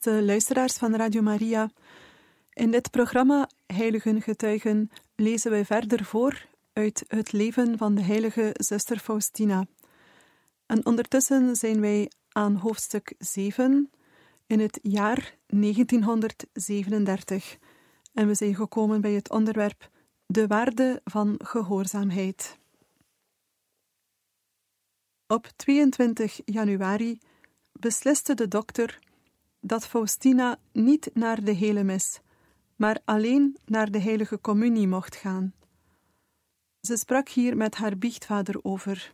Beste luisteraars van Radio Maria, in dit programma Heiligen Getuigen lezen wij verder voor uit het leven van de heilige zuster Faustina. En ondertussen zijn wij aan hoofdstuk 7 in het jaar 1937 en we zijn gekomen bij het onderwerp de waarde van gehoorzaamheid. Op 22 januari besliste de dokter dat Faustina niet naar de hele mis, maar alleen naar de heilige communie mocht gaan. Ze sprak hier met haar biechtvader over.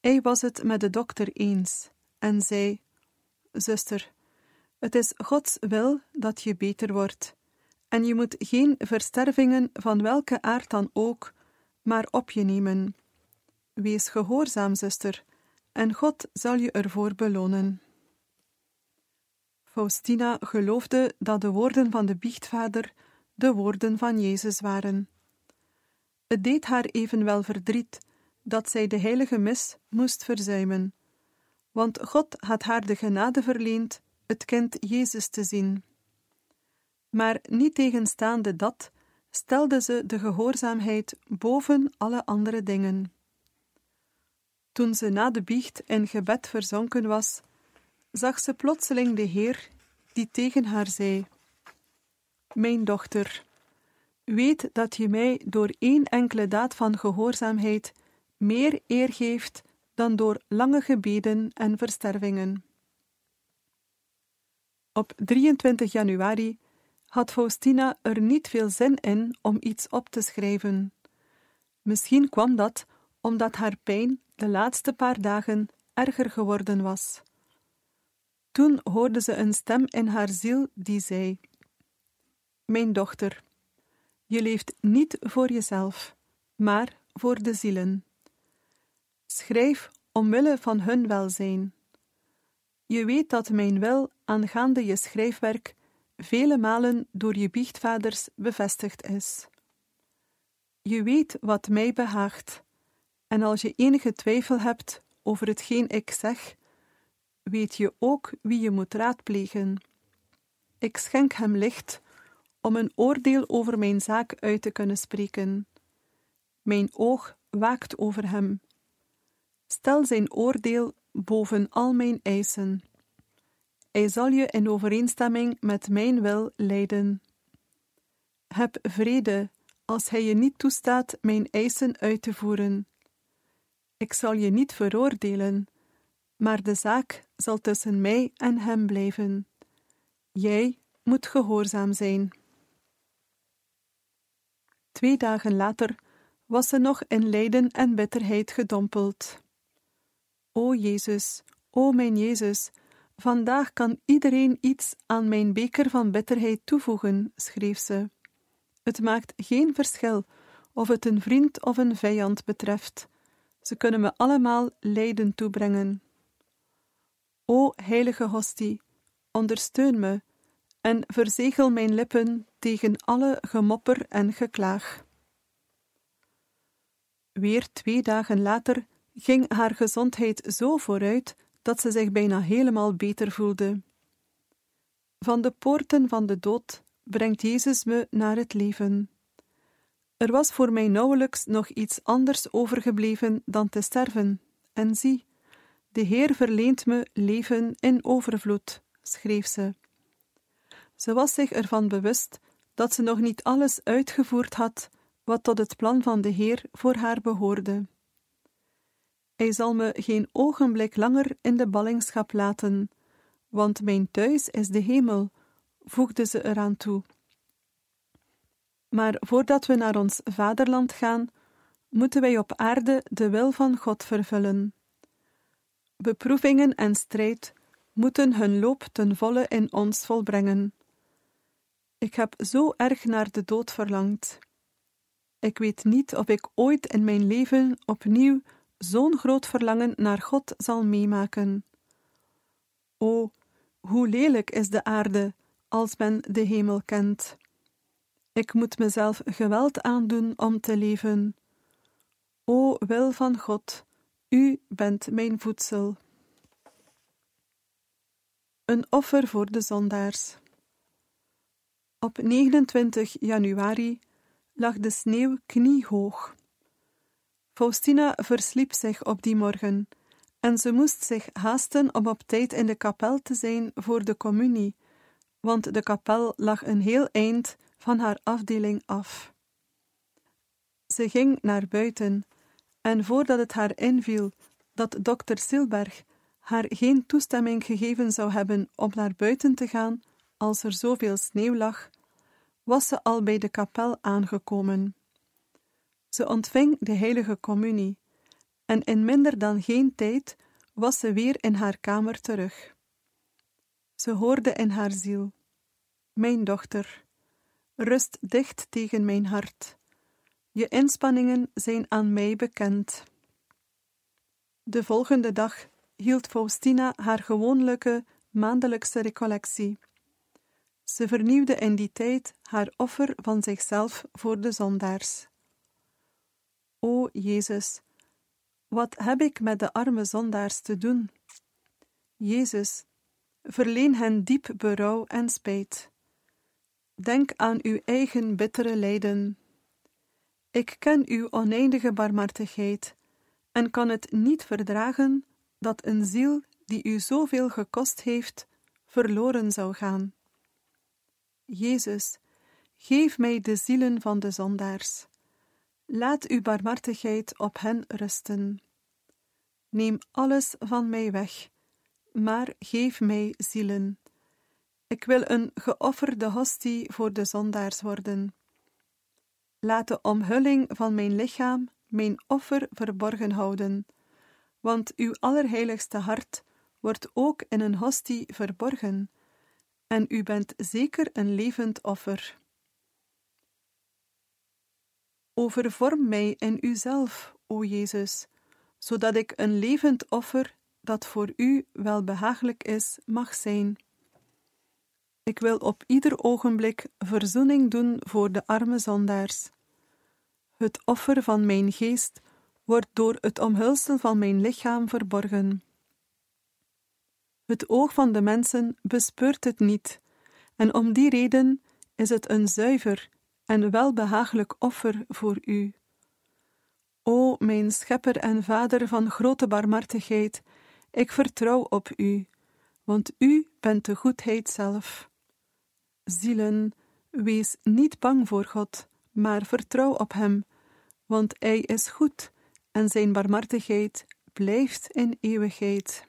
Hij was het met de dokter eens en zei: Zuster, het is Gods wil dat je beter wordt, en je moet geen verstervingen van welke aard dan ook, maar op je nemen. Wees gehoorzaam, zuster, en God zal je ervoor belonen. Faustina geloofde dat de woorden van de biechtvader de woorden van Jezus waren. Het deed haar evenwel verdriet dat zij de heilige mis moest verzuimen, want God had haar de genade verleend het kind Jezus te zien. Maar niet tegenstaande dat, stelde ze de gehoorzaamheid boven alle andere dingen. Toen ze na de biecht in gebed verzonken was, zag ze plotseling de Heer die tegen haar zei: Mijn dochter, weet dat je mij door één enkele daad van gehoorzaamheid meer eer geeft dan door lange gebeden en verstervingen. Op 23 januari had Faustina er niet veel zin in om iets op te schrijven. Misschien kwam dat omdat haar pijn de laatste paar dagen erger geworden was. Toen hoorde ze een stem in haar ziel die zei: Mijn dochter, je leeft niet voor jezelf, maar voor de zielen. Schrijf omwille van hun welzijn. Je weet dat mijn wil aangaande je schrijfwerk vele malen door je biechtvaders bevestigd is. Je weet wat mij behaagt, en als je enige twijfel hebt over hetgeen ik zeg, weet je ook wie je moet raadplegen. Ik schenk hem licht om een oordeel over mijn zaak uit te kunnen spreken. Mijn oog waakt over hem. Stel zijn oordeel boven al mijn eisen. Hij zal je in overeenstemming met mijn wil leiden. Heb vrede als hij je niet toestaat mijn eisen uit te voeren. Ik zal je niet veroordelen, maar de zaak zal tussen mij en hem blijven. Jij moet gehoorzaam zijn. Twee dagen later was ze nog in lijden en bitterheid gedompeld. O Jezus, o mijn Jezus, vandaag kan iedereen iets aan mijn beker van bitterheid toevoegen, schreef ze. Het maakt geen verschil of het een vriend of een vijand betreft. Ze kunnen me allemaal lijden toebrengen. O heilige hostie, ondersteun me en verzegel mijn lippen tegen alle gemopper en geklaag. Weer twee dagen later ging haar gezondheid zo vooruit dat ze zich bijna helemaal beter voelde. Van de poorten van de dood brengt Jezus me naar het leven. Er was voor mij nauwelijks nog iets anders overgebleven dan te sterven, en zie, de Heer verleent me leven in overvloed, schreef ze. Ze was zich ervan bewust dat ze nog niet alles uitgevoerd had wat tot het plan van de Heer voor haar behoorde. Hij zal me geen ogenblik langer in de ballingschap laten, want mijn thuis is de hemel, voegde ze eraan toe. Maar voordat we naar ons vaderland gaan, moeten wij op aarde de wil van God vervullen. Beproevingen en strijd moeten hun loop ten volle in ons volbrengen. Ik heb zo erg naar de dood verlangd. Ik weet niet of ik ooit in mijn leven opnieuw zo'n groot verlangen naar God zal meemaken. O, hoe lelijk is de aarde als men de hemel kent. Ik moet mezelf geweld aandoen om te leven. O wil van God, u bent mijn voedsel. Een offer voor de zondaars. Op 29 januari lag de sneeuw kniehoog. Faustina versliep zich op die morgen en ze moest zich haasten om op tijd in de kapel te zijn voor de communie, want de kapel lag een heel eind van haar afdeling af. Ze ging naar buiten en voordat het haar inviel dat dokter Silberg haar geen toestemming gegeven zou hebben om naar buiten te gaan als er zoveel sneeuw lag, was ze al bij de kapel aangekomen. Ze ontving de heilige communie en in minder dan geen tijd was ze weer in haar kamer terug. Ze hoorde in haar ziel: Mijn dochter, rust dicht tegen mijn hart. Je inspanningen zijn aan mij bekend. De volgende dag hield Faustina haar gewoonlijke maandelijkse recollectie. Ze vernieuwde in die tijd haar offer van zichzelf voor de zondaars. O Jezus, wat heb ik met de arme zondaars te doen? Jezus, verleen hen diep berouw en spijt. Denk aan uw eigen bittere lijden. Ik ken uw oneindige barmhartigheid en kan het niet verdragen dat een ziel die u zoveel gekost heeft, verloren zou gaan. Jezus, geef mij de zielen van de zondaars. Laat uw barmhartigheid op hen rusten. Neem alles van mij weg, maar geef mij zielen. Ik wil een geofferde hostie voor de zondaars worden. Laat de omhulling van mijn lichaam mijn offer verborgen houden, want uw allerheiligste hart wordt ook in een hostie verborgen, en u bent zeker een levend offer. Overvorm mij in uzelf, o Jezus, zodat ik een levend offer dat voor u welbehagelijk is, mag zijn. Ik wil op ieder ogenblik verzoening doen voor de arme zondaars. Het offer van mijn geest wordt door het omhulsel van mijn lichaam verborgen. Het oog van de mensen bespeurt het niet, en om die reden is het een zuiver en welbehagelijk offer voor u. O mijn schepper en vader van grote barmhartigheid, ik vertrouw op u, want u bent de goedheid zelf. Zielen, wees niet bang voor God, maar vertrouw op Hem, want Hij is goed en Zijn barmhartigheid blijft in eeuwigheid.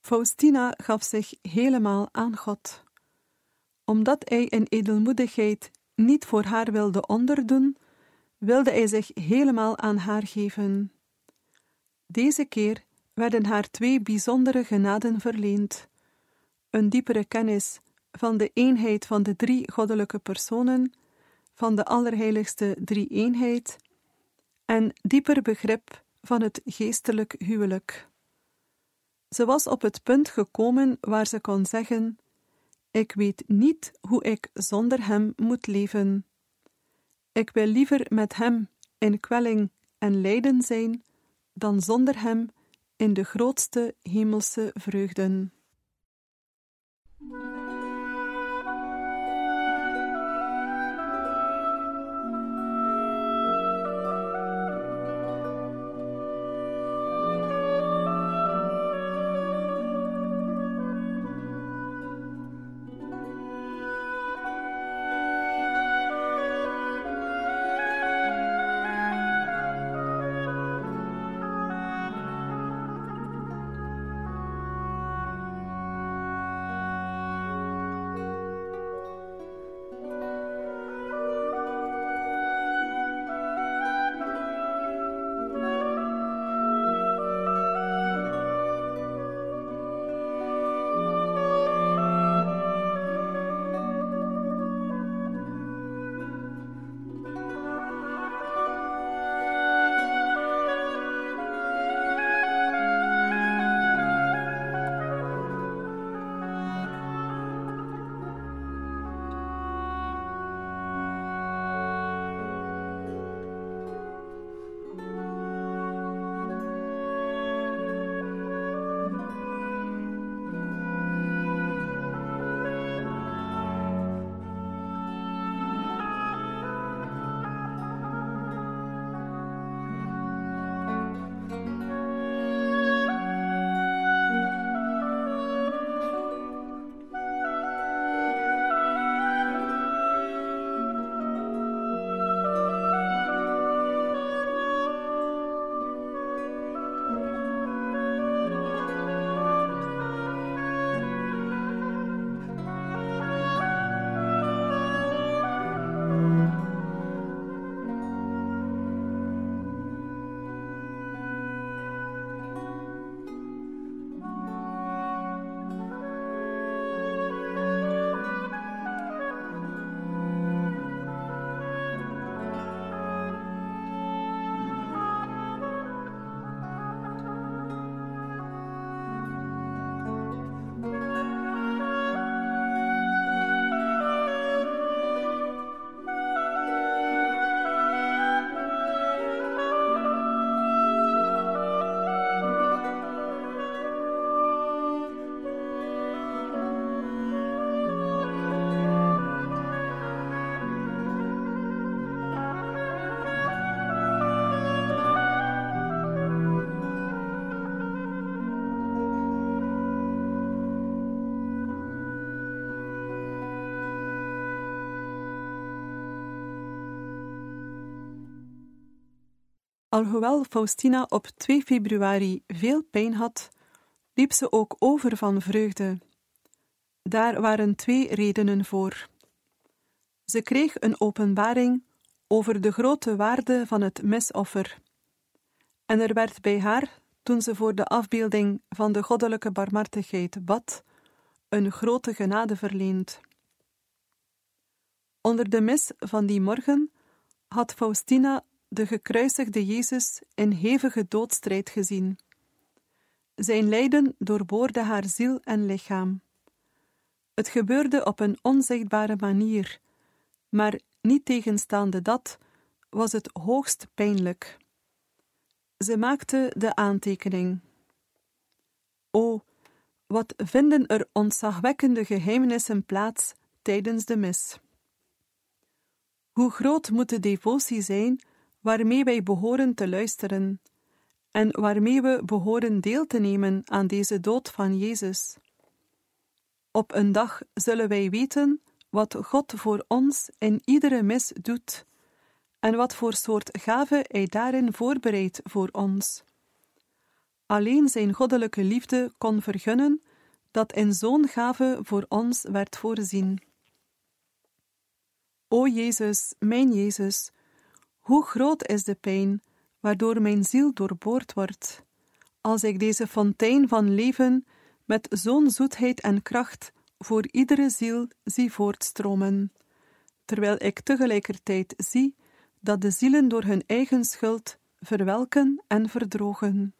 Faustina gaf zich helemaal aan God. Omdat hij in edelmoedigheid niet voor haar wilde onderdoen, wilde hij zich helemaal aan haar geven. Deze keer werden haar twee bijzondere genaden verleend: een diepere kennis van de eenheid van de drie goddelijke personen, van de allerheiligste drie-eenheid, en dieper begrip van het geestelijk huwelijk. Ze was op het punt gekomen waar ze kon zeggen: Ik weet niet hoe ik zonder hem moet leven. Ik wil liever met hem in kwelling en lijden zijn, dan zonder hem in de grootste hemelse vreugden. Alhoewel Faustina op 2 februari veel pijn had, liep ze ook over van vreugde. Daar waren twee redenen voor. Ze kreeg een openbaring over de grote waarde van het mesoffer. En er werd bij haar, toen ze voor de afbeelding van de goddelijke barmhartigheid bad, een grote genade verleend. Onder de mis van die morgen had Faustina de gekruisigde Jezus in hevige doodstrijd gezien. Zijn lijden doorboorde haar ziel en lichaam. Het gebeurde op een onzichtbare manier, maar niet tegenstaande dat was het hoogst pijnlijk. Ze maakte de aantekening. O, wat vinden er ontzagwekkende geheimenissen plaats tijdens de mis. Hoe groot moet de devotie zijn waarmee wij behoren te luisteren en waarmee we behoren deel te nemen aan deze dood van Jezus. Op een dag zullen wij weten wat God voor ons in iedere mis doet en wat voor soort gave Hij daarin voorbereidt voor ons. Alleen Zijn goddelijke liefde kon vergunnen dat in zo'n gave voor ons werd voorzien. O Jezus, mijn Jezus, hoe groot is de pijn waardoor mijn ziel doorboord wordt, als ik deze fontein van leven met zo'n zoetheid en kracht voor iedere ziel zie voortstromen, terwijl ik tegelijkertijd zie dat de zielen door hun eigen schuld verwelken en verdrogen.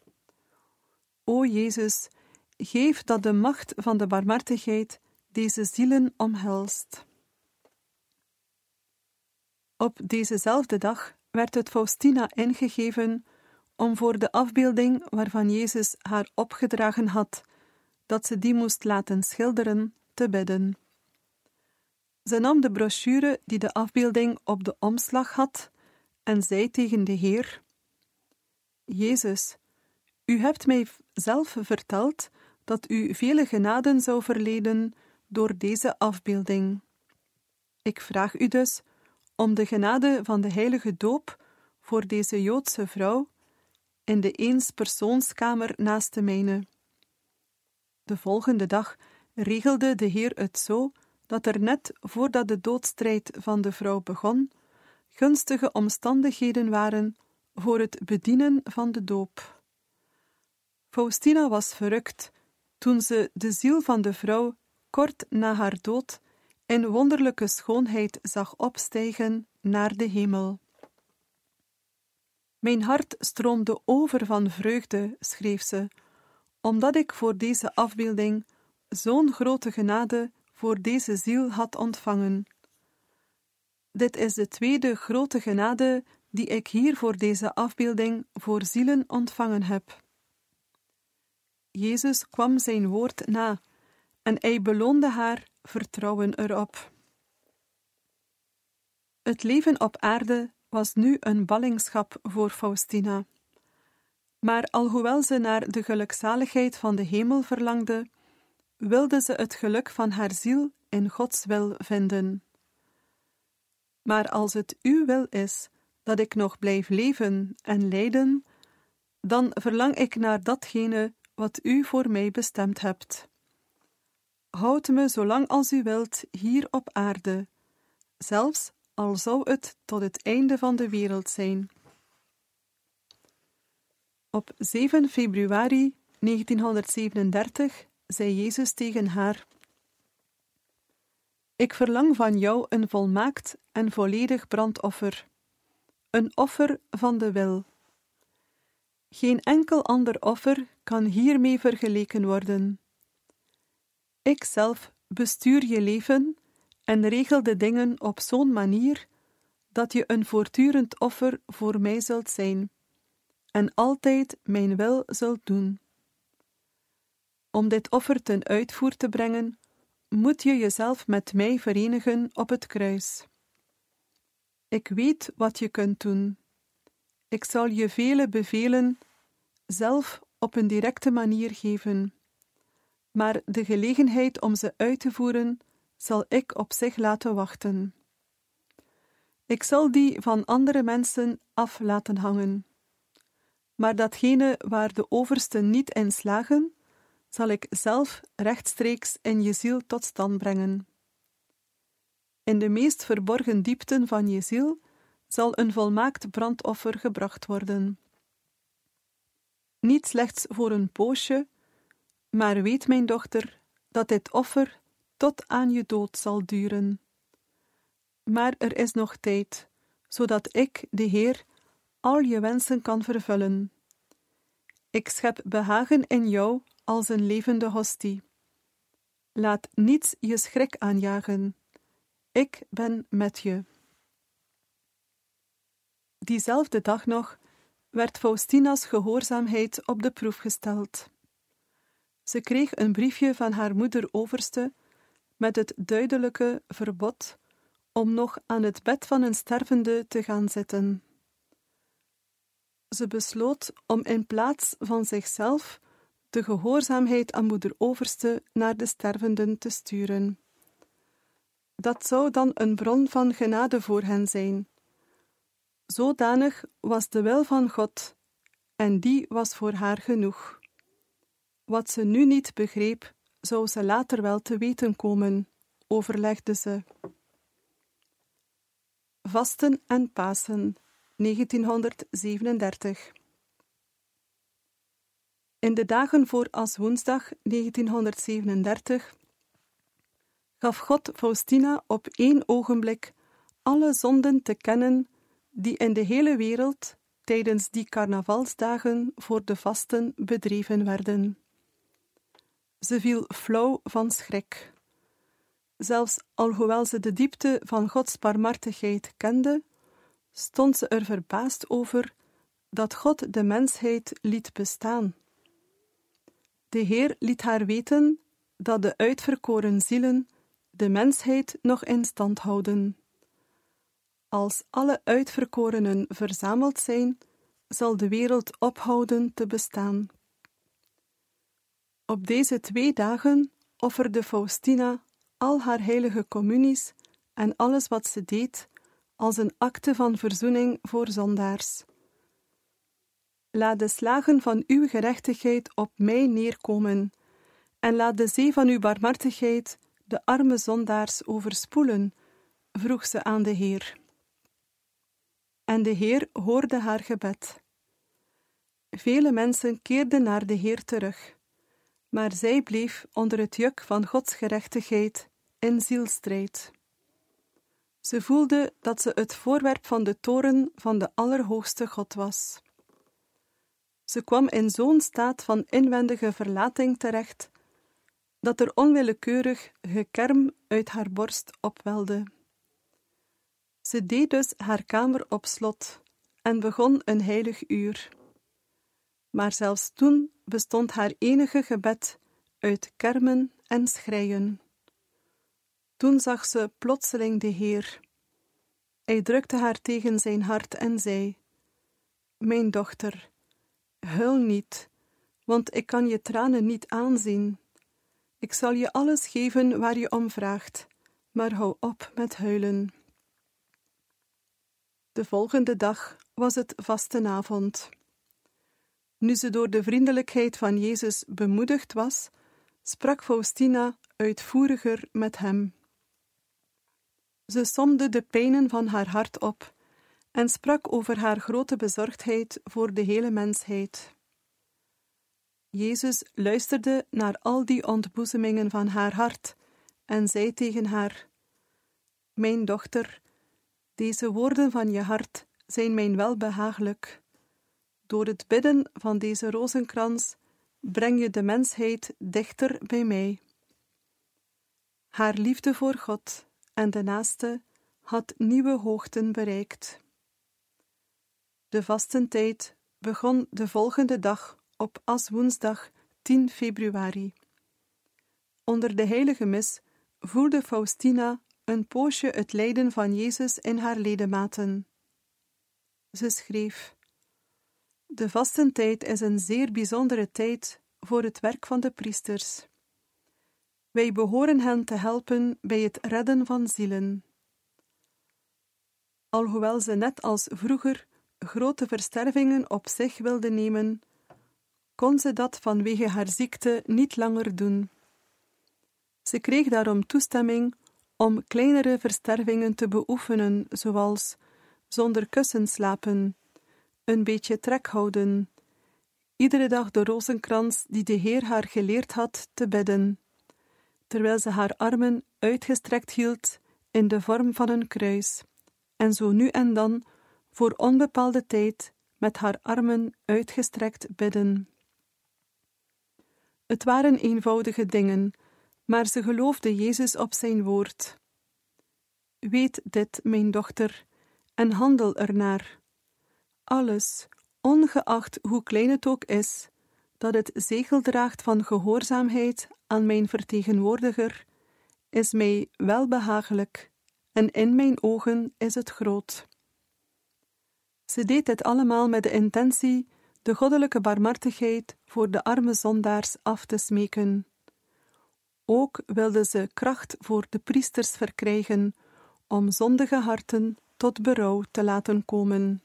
O Jezus, geef dat de macht van de barmhartigheid deze zielen omhelst. Op dezezelfde dag werd het Faustina ingegeven om voor de afbeelding waarvan Jezus haar opgedragen had, dat ze die moest laten schilderen, te bidden. Ze nam de brochure die de afbeelding op de omslag had en zei tegen de Heer: Jezus, u hebt mij zelf verteld dat u vele genaden zou verleden door deze afbeelding. Ik vraag u dus om de genade van de heilige doop voor deze Joodse vrouw in de eenspersoonskamer naast de mijne. De volgende dag regelde de Heer het zo dat er net voordat de doodstrijd van de vrouw begon, gunstige omstandigheden waren voor het bedienen van de doop. Faustina was verrukt toen ze de ziel van de vrouw kort na haar dood in wonderlijke schoonheid zag opstijgen naar de hemel. Mijn hart stroomde over van vreugde, schreef ze, omdat ik voor deze afbeelding zo'n grote genade voor deze ziel had ontvangen. Dit is de tweede grote genade die ik hier voor deze afbeelding voor zielen ontvangen heb. Jezus kwam zijn woord na en hij beloonde haar vertrouwen erop. Het leven op aarde was nu een ballingschap voor Faustina. Maar alhoewel ze naar de gelukzaligheid van de hemel verlangde, wilde ze het geluk van haar ziel in Gods wil vinden. Maar als het uw wil is dat ik nog blijf leven en lijden, dan verlang ik naar datgene wat u voor mij bestemd hebt. Houd me zolang als u wilt hier op aarde, zelfs al zou het tot het einde van de wereld zijn. Op 7 februari 1937 zei Jezus tegen haar: Ik verlang van jou een volmaakt en volledig brandoffer, een offer van de wil. Geen enkel ander offer kan hiermee vergeleken worden. Ik zelf bestuur je leven en regel de dingen op zo'n manier dat je een voortdurend offer voor mij zult zijn en altijd mijn wil zult doen. Om dit offer ten uitvoer te brengen, moet je jezelf met mij verenigen op het kruis. Ik weet wat je kunt doen. Ik zal je vele bevelen zelf op een directe manier geven, maar de gelegenheid om ze uit te voeren zal ik op zich laten wachten. Ik zal die van andere mensen af laten hangen. maar datgene waar de oversten niet in slagen, zal ik zelf rechtstreeks in je ziel tot stand brengen. In de meest verborgen diepten van je ziel zal een volmaakt brandoffer gebracht worden. Niet slechts voor een poosje, maar weet, mijn dochter, dat dit offer tot aan je dood zal duren. Maar er is nog tijd, zodat ik, de Heer, al je wensen kan vervullen. Ik schep behagen in jou als een levende hostie. Laat niets je schrik aanjagen. Ik ben met je. Diezelfde dag nog werd Faustina's gehoorzaamheid op de proef gesteld. Ze kreeg een briefje van haar moeder overste met het duidelijke verbod om nog aan het bed van een stervende te gaan zitten. Ze besloot om in plaats van zichzelf de gehoorzaamheid aan moeder Overste naar de stervenden te sturen. Dat zou dan een bron van genade voor hen zijn. Zodanig was de wil van God, en die was voor haar genoeg. Wat ze nu niet begreep, zou ze later wel te weten komen, overlegde ze. Vasten en Pasen, 1937 In de dagen voor als woensdag 1937 gaf God Faustina op één ogenblik alle zonden te kennen die in de hele wereld tijdens die carnavalsdagen voor de vasten bedreven werden. Ze viel flauw van schrik. Zelfs alhoewel ze de diepte van Gods barmhartigheid kende, stond ze er verbaasd over dat God de mensheid liet bestaan. De Heer liet haar weten dat de uitverkoren zielen de mensheid nog in stand houden. Als alle uitverkorenen verzameld zijn, zal de wereld ophouden te bestaan. Op deze twee dagen offerde Faustina al haar heilige communies en alles wat ze deed als een acte van verzoening voor zondaars. Laat de slagen van uw gerechtigheid op mij neerkomen, en laat de zee van uw barmhartigheid de arme zondaars overspoelen, vroeg ze aan de Heer. En de Heer hoorde haar gebed. Vele mensen keerden naar de Heer terug maar zij bleef onder het juk van Gods gerechtigheid in zielstrijd. Ze voelde dat ze het voorwerp van de toren van de Allerhoogste God was. Ze kwam in zo'n staat van inwendige verlating terecht dat er onwillekeurig gekerm uit haar borst opwelde. Ze deed dus haar kamer op slot en begon een heilig uur. Maar zelfs toen bestond haar enige gebed uit kermen en schreien. Toen zag ze plotseling de Heer. Hij drukte haar tegen zijn hart en zei: Mijn dochter, huil niet, want ik kan je tranen niet aanzien. Ik zal je alles geven waar je om vraagt, maar hou op met huilen. De volgende dag was het vastenavond. Nu ze door de vriendelijkheid van Jezus bemoedigd was, sprak Faustina uitvoeriger met hem. Ze somde de pijnen van haar hart op en sprak over haar grote bezorgdheid voor de hele mensheid. Jezus luisterde naar al die ontboezemingen van haar hart en zei tegen haar: Mijn dochter, deze woorden van je hart zijn mijn welbehagelijk. Door het bidden van deze rozenkrans breng je de mensheid dichter bij mij. Haar liefde voor God en de naaste had nieuwe hoogten bereikt. De vastentijd begon de volgende dag op Aswoensdag 10 februari. Onder de heilige mis voelde Faustina een poosje het lijden van Jezus in haar ledematen. Ze schreef: de vastentijd is een zeer bijzondere tijd voor het werk van de priesters. Wij behoren hen te helpen bij het redden van zielen. Alhoewel ze net als vroeger grote verstervingen op zich wilde nemen, kon ze dat vanwege haar ziekte niet langer doen. Ze kreeg daarom toestemming om kleinere verstervingen te beoefenen, zoals zonder kussen slapen, een beetje trek houden, iedere dag de rozenkrans die de Heer haar geleerd had te bidden, terwijl ze haar armen uitgestrekt hield in de vorm van een kruis, en zo nu en dan voor onbepaalde tijd met haar armen uitgestrekt bidden. Het waren eenvoudige dingen, maar ze geloofde Jezus op zijn woord. Weet dit, mijn dochter, en handel ernaar. Alles, ongeacht hoe klein het ook is, dat het zegel draagt van gehoorzaamheid aan mijn vertegenwoordiger, is mij welbehagelijk, en in mijn ogen is het groot. Ze deed dit allemaal met de intentie de goddelijke barmhartigheid voor de arme zondaars af te smeken. Ook wilde ze kracht voor de priesters verkrijgen om zondige harten tot berouw te laten komen.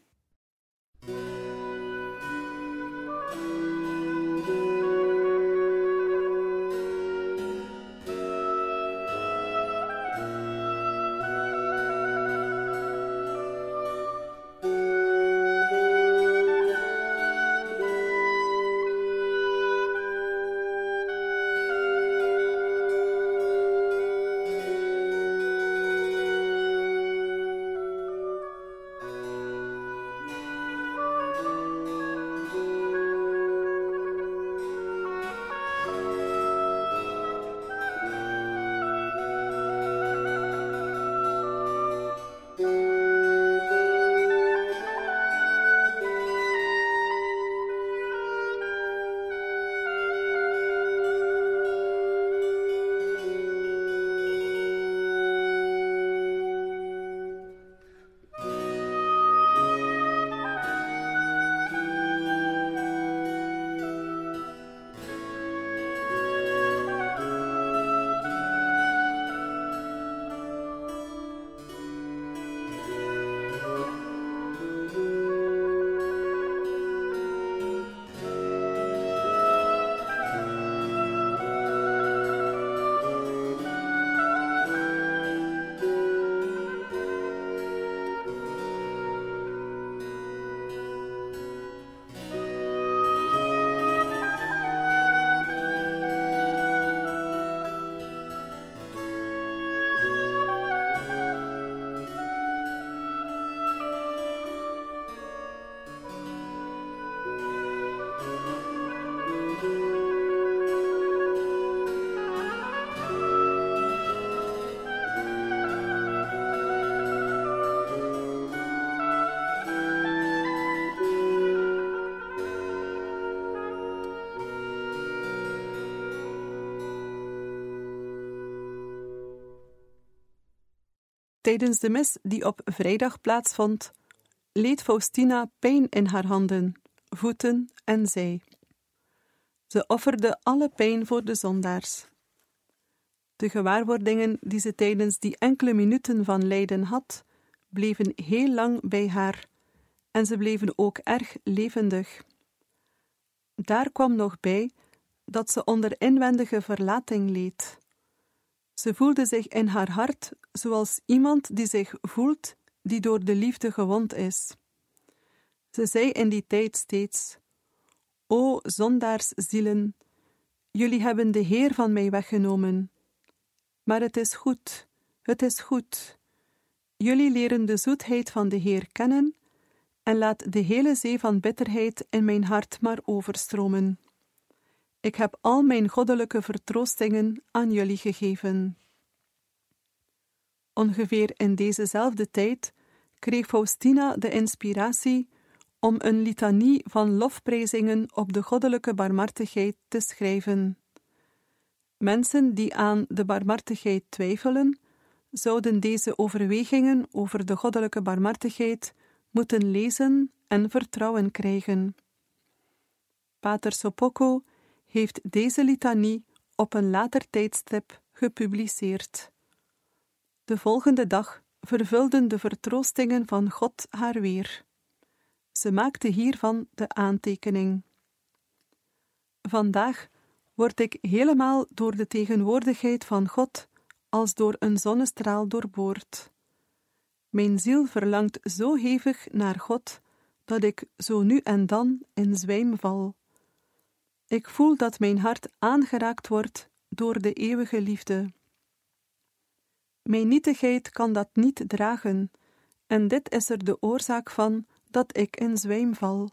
Tijdens de mis die op vrijdag plaatsvond, leed Faustina pijn in haar handen, voeten en zij. Ze offerde alle pijn voor de zondaars. De gewaarwordingen die ze tijdens die enkele minuten van lijden had, bleven heel lang bij haar en ze bleven ook erg levendig. Daar kwam nog bij dat ze onder inwendige verlating leed. Ze voelde zich in haar hart zoals iemand die zich voelt die door de liefde gewond is. Ze zei in die tijd steeds: O zondaarszielen, jullie hebben de Heer van mij weggenomen. Maar het is goed, het is goed. Jullie leren de zoetheid van de Heer kennen en laat de hele zee van bitterheid in mijn hart maar overstromen. Ik heb al mijn goddelijke vertroostingen aan jullie gegeven. Ongeveer in dezezelfde tijd kreeg Faustina de inspiratie om een litanie van lofprijzingen op de goddelijke barmhartigheid te schrijven. Mensen die aan de barmhartigheid twijfelen, zouden deze overwegingen over de goddelijke barmhartigheid moeten lezen en vertrouwen krijgen. Pater Sopocco heeft deze litanie op een later tijdstip gepubliceerd. De volgende dag vervulden de vertroostingen van God haar weer. Ze maakte hiervan de aantekening. Vandaag word ik helemaal door de tegenwoordigheid van God als door een zonnestraal doorboord. Mijn ziel verlangt zo hevig naar God dat ik zo nu en dan in zwijm val. Ik voel dat mijn hart aangeraakt wordt door de eeuwige liefde. Mijn nietigheid kan dat niet dragen, en dit is er de oorzaak van dat ik in zwijm val.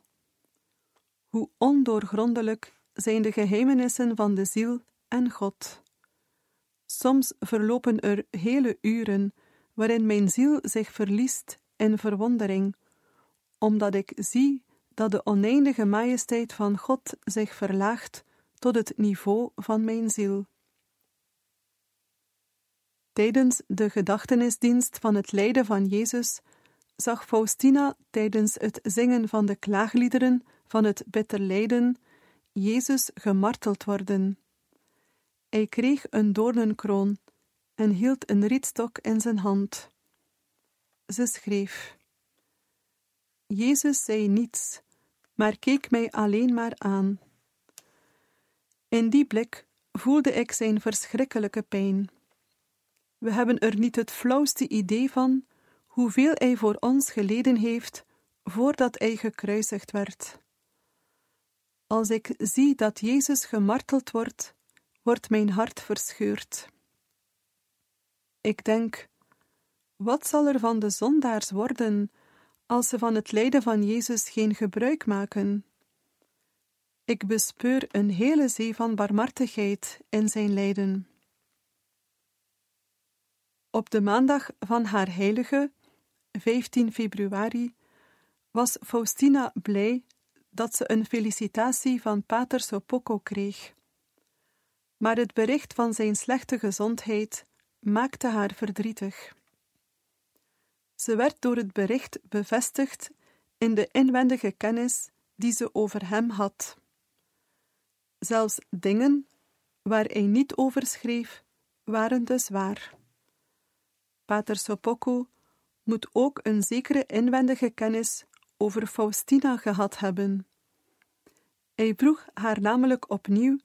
Hoe ondoorgrondelijk zijn de geheimenissen van de ziel en God. Soms verlopen er hele uren waarin mijn ziel zich verliest in verwondering, omdat ik zie dat de oneindige majesteit van God zich verlaagt tot het niveau van mijn ziel. Tijdens de gedachtenisdienst van het lijden van Jezus zag Faustina tijdens het zingen van de klaagliederen van het bitter lijden Jezus gemarteld worden. Hij kreeg een doornenkroon en hield een rietstok in zijn hand. Ze schreef: Jezus zei niets, maar keek mij alleen maar aan. In die blik voelde ik zijn verschrikkelijke pijn. We hebben er niet het flauwste idee van hoeveel hij voor ons geleden heeft voordat hij gekruisigd werd. Als ik zie dat Jezus gemarteld wordt, wordt mijn hart verscheurd. Ik denk, wat zal er van de zondaars worden als ze van het lijden van Jezus geen gebruik maken? Ik bespeur een hele zee van barmhartigheid in zijn lijden. Op de maandag van haar heilige, 15 februari, was Faustina blij dat ze een felicitatie van Pater Sopocco kreeg. Maar het bericht van zijn slechte gezondheid maakte haar verdrietig. Ze werd door het bericht bevestigd in de inwendige kennis die ze over hem had. Zelfs dingen waar hij niet over schreef, waren dus waar. Pater Sopocco moet ook een zekere inwendige kennis over Faustina gehad hebben. Hij vroeg haar namelijk opnieuw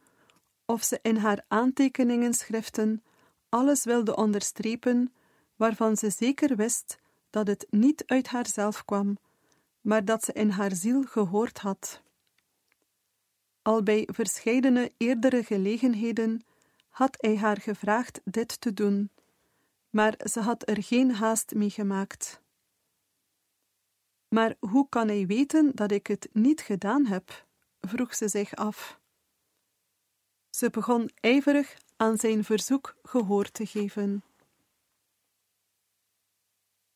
of ze in haar aantekeningenschriften alles wilde onderstrepen waarvan ze zeker wist dat het niet uit haarzelf kwam, maar dat ze in haar ziel gehoord had. Al bij verscheidene eerdere gelegenheden had hij haar gevraagd dit te doen, maar ze had er geen haast mee gemaakt. Maar hoe kan hij weten dat ik het niet gedaan heb? vroeg ze zich af. Ze begon ijverig aan zijn verzoek gehoor te geven.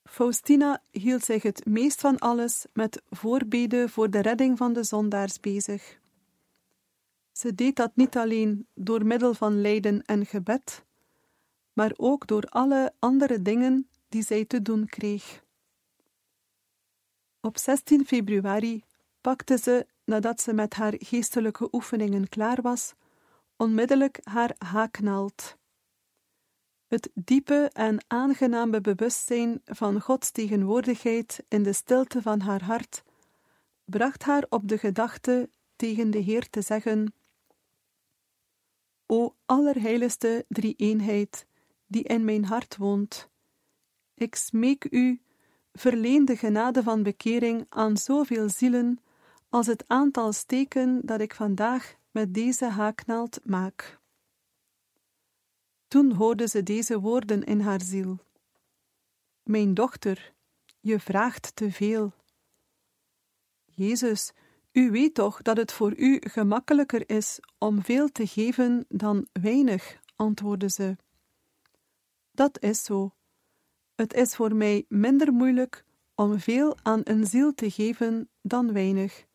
Faustina hield zich het meest van alles met voorbeden voor de redding van de zondaars bezig. Ze deed dat niet alleen door middel van lijden en gebed, maar ook door alle andere dingen die zij te doen kreeg. Op 16 februari pakte ze, nadat ze met haar geestelijke oefeningen klaar was, onmiddellijk haar haaknaald. Het diepe en aangename bewustzijn van Gods tegenwoordigheid in de stilte van haar hart bracht haar op de gedachte tegen de Heer te zeggen: O allerheiligste drie-eenheid, die in mijn hart woont, ik smeek u, verleen de genade van bekering aan zoveel zielen als het aantal steken dat ik vandaag met deze haaknaald maak. Toen hoorde ze deze woorden in haar ziel: Mijn dochter, je vraagt te veel. Jezus, u weet toch dat het voor u gemakkelijker is om veel te geven dan weinig, antwoordde ze. Dat is zo. Het is voor mij minder moeilijk om veel aan een ziel te geven dan weinig.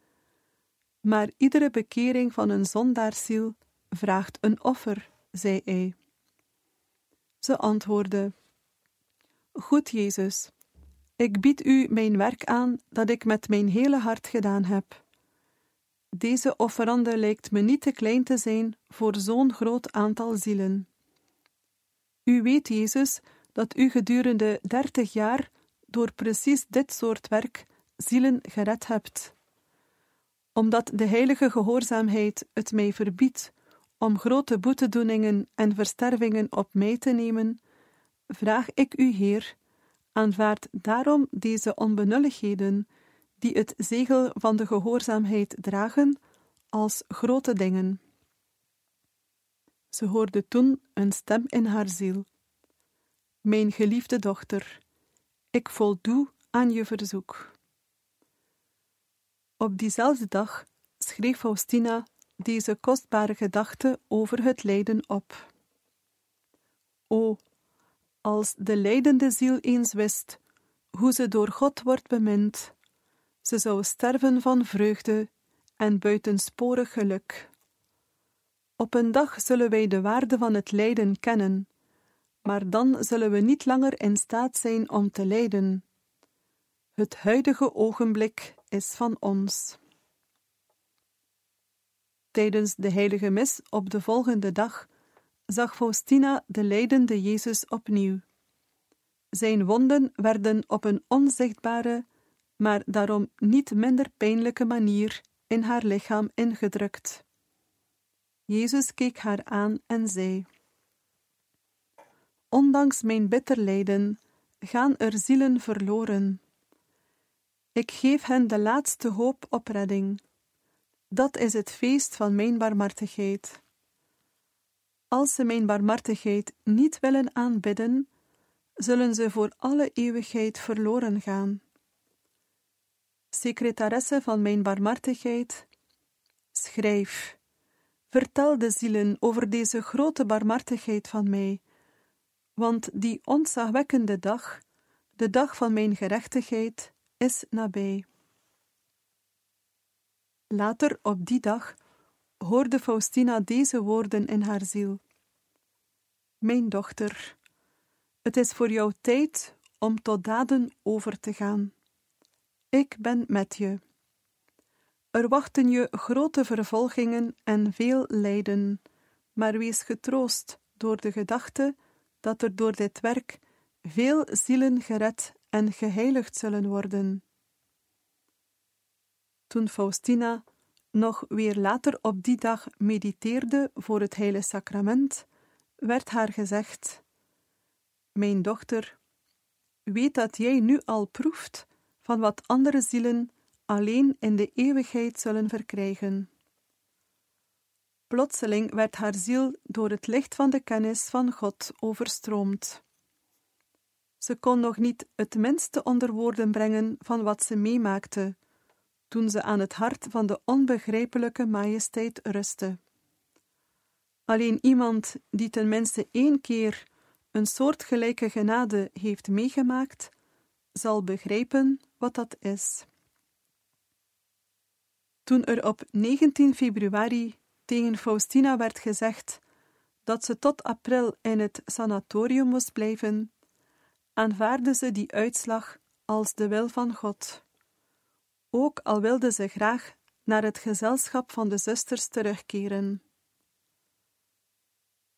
Maar iedere bekering van een zondaarziel vraagt een offer, zei hij. Ze antwoordde: Goed, Jezus, ik bied u mijn werk aan dat ik met mijn hele hart gedaan heb. Deze offerande lijkt me niet te klein te zijn voor zo'n groot aantal zielen. U weet, Jezus, dat u gedurende dertig jaar door precies dit soort werk zielen gered hebt. Omdat de heilige gehoorzaamheid het mij verbiedt om grote boetedoeningen en verstervingen op mij te nemen, vraag ik u, Heer, aanvaard daarom deze onbenulligheden, die het zegel van de gehoorzaamheid dragen, als grote dingen. Ze hoorde toen een stem in haar ziel. Mijn geliefde dochter, ik voldoe aan je verzoek. Op diezelfde dag schreef Faustina deze kostbare gedachte over het lijden op. O, als de lijdende ziel eens wist hoe ze door God wordt bemind, ze zou sterven van vreugde en buitensporig geluk. Op een dag zullen wij de waarde van het lijden kennen, maar dan zullen we niet langer in staat zijn om te lijden. Het huidige ogenblik is van ons. Tijdens de heilige mis op de volgende dag zag Faustina de lijdende Jezus opnieuw. Zijn wonden werden op een onzichtbare, maar daarom niet minder pijnlijke manier in haar lichaam ingedrukt. Jezus keek haar aan en zei: Ondanks mijn bitter lijden gaan er zielen verloren. Ik geef hen de laatste hoop op redding. Dat is het feest van mijn barmhartigheid. Als ze mijn barmhartigheid niet willen aanbidden, zullen ze voor alle eeuwigheid verloren gaan. Secretaresse van mijn barmhartigheid, schrijf, vertel de zielen over deze grote barmhartigheid van mij, want die ontzagwekkende dag, de dag van mijn gerechtigheid, is nabij. Later op die dag hoorde Faustina deze woorden in haar ziel: Mijn dochter, het is voor jou tijd om tot daden over te gaan. Ik ben met je. Er wachten je grote vervolgingen en veel lijden, maar wees getroost door de gedachte dat er door dit werk veel zielen gered en geheiligd zullen worden. Toen Faustina nog weer later op die dag mediteerde voor het Heilige Sacrament, werd haar gezegd: Mijn dochter, weet dat jij nu al proeft van wat andere zielen alleen in de eeuwigheid zullen verkrijgen. Plotseling werd haar ziel door het licht van de kennis van God overstroomd. Ze kon nog niet het minste onder woorden brengen van wat ze meemaakte, toen ze aan het hart van de onbegrijpelijke majesteit rustte. Alleen iemand die ten minste één keer een soortgelijke genade heeft meegemaakt, zal begrijpen wat dat is. Toen er op 19 februari tegen Faustina werd gezegd dat ze tot april in het sanatorium moest blijven, aanvaarde ze die uitslag als de wil van God. Ook al wilde ze graag naar het gezelschap van de zusters terugkeren.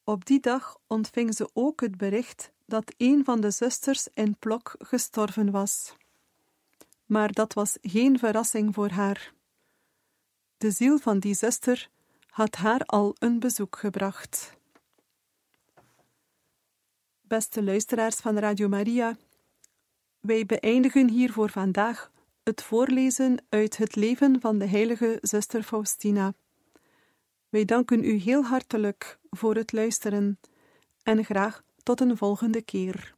Op die dag ontving ze ook het bericht dat een van de zusters in Plok gestorven was. Maar dat was geen verrassing voor haar. De ziel van die zuster had haar al een bezoek gebracht. Beste luisteraars van Radio Maria, wij beëindigen hier voor vandaag het voorlezen uit het leven van de heilige zuster Faustina. Wij danken u heel hartelijk voor het luisteren en graag tot een volgende keer.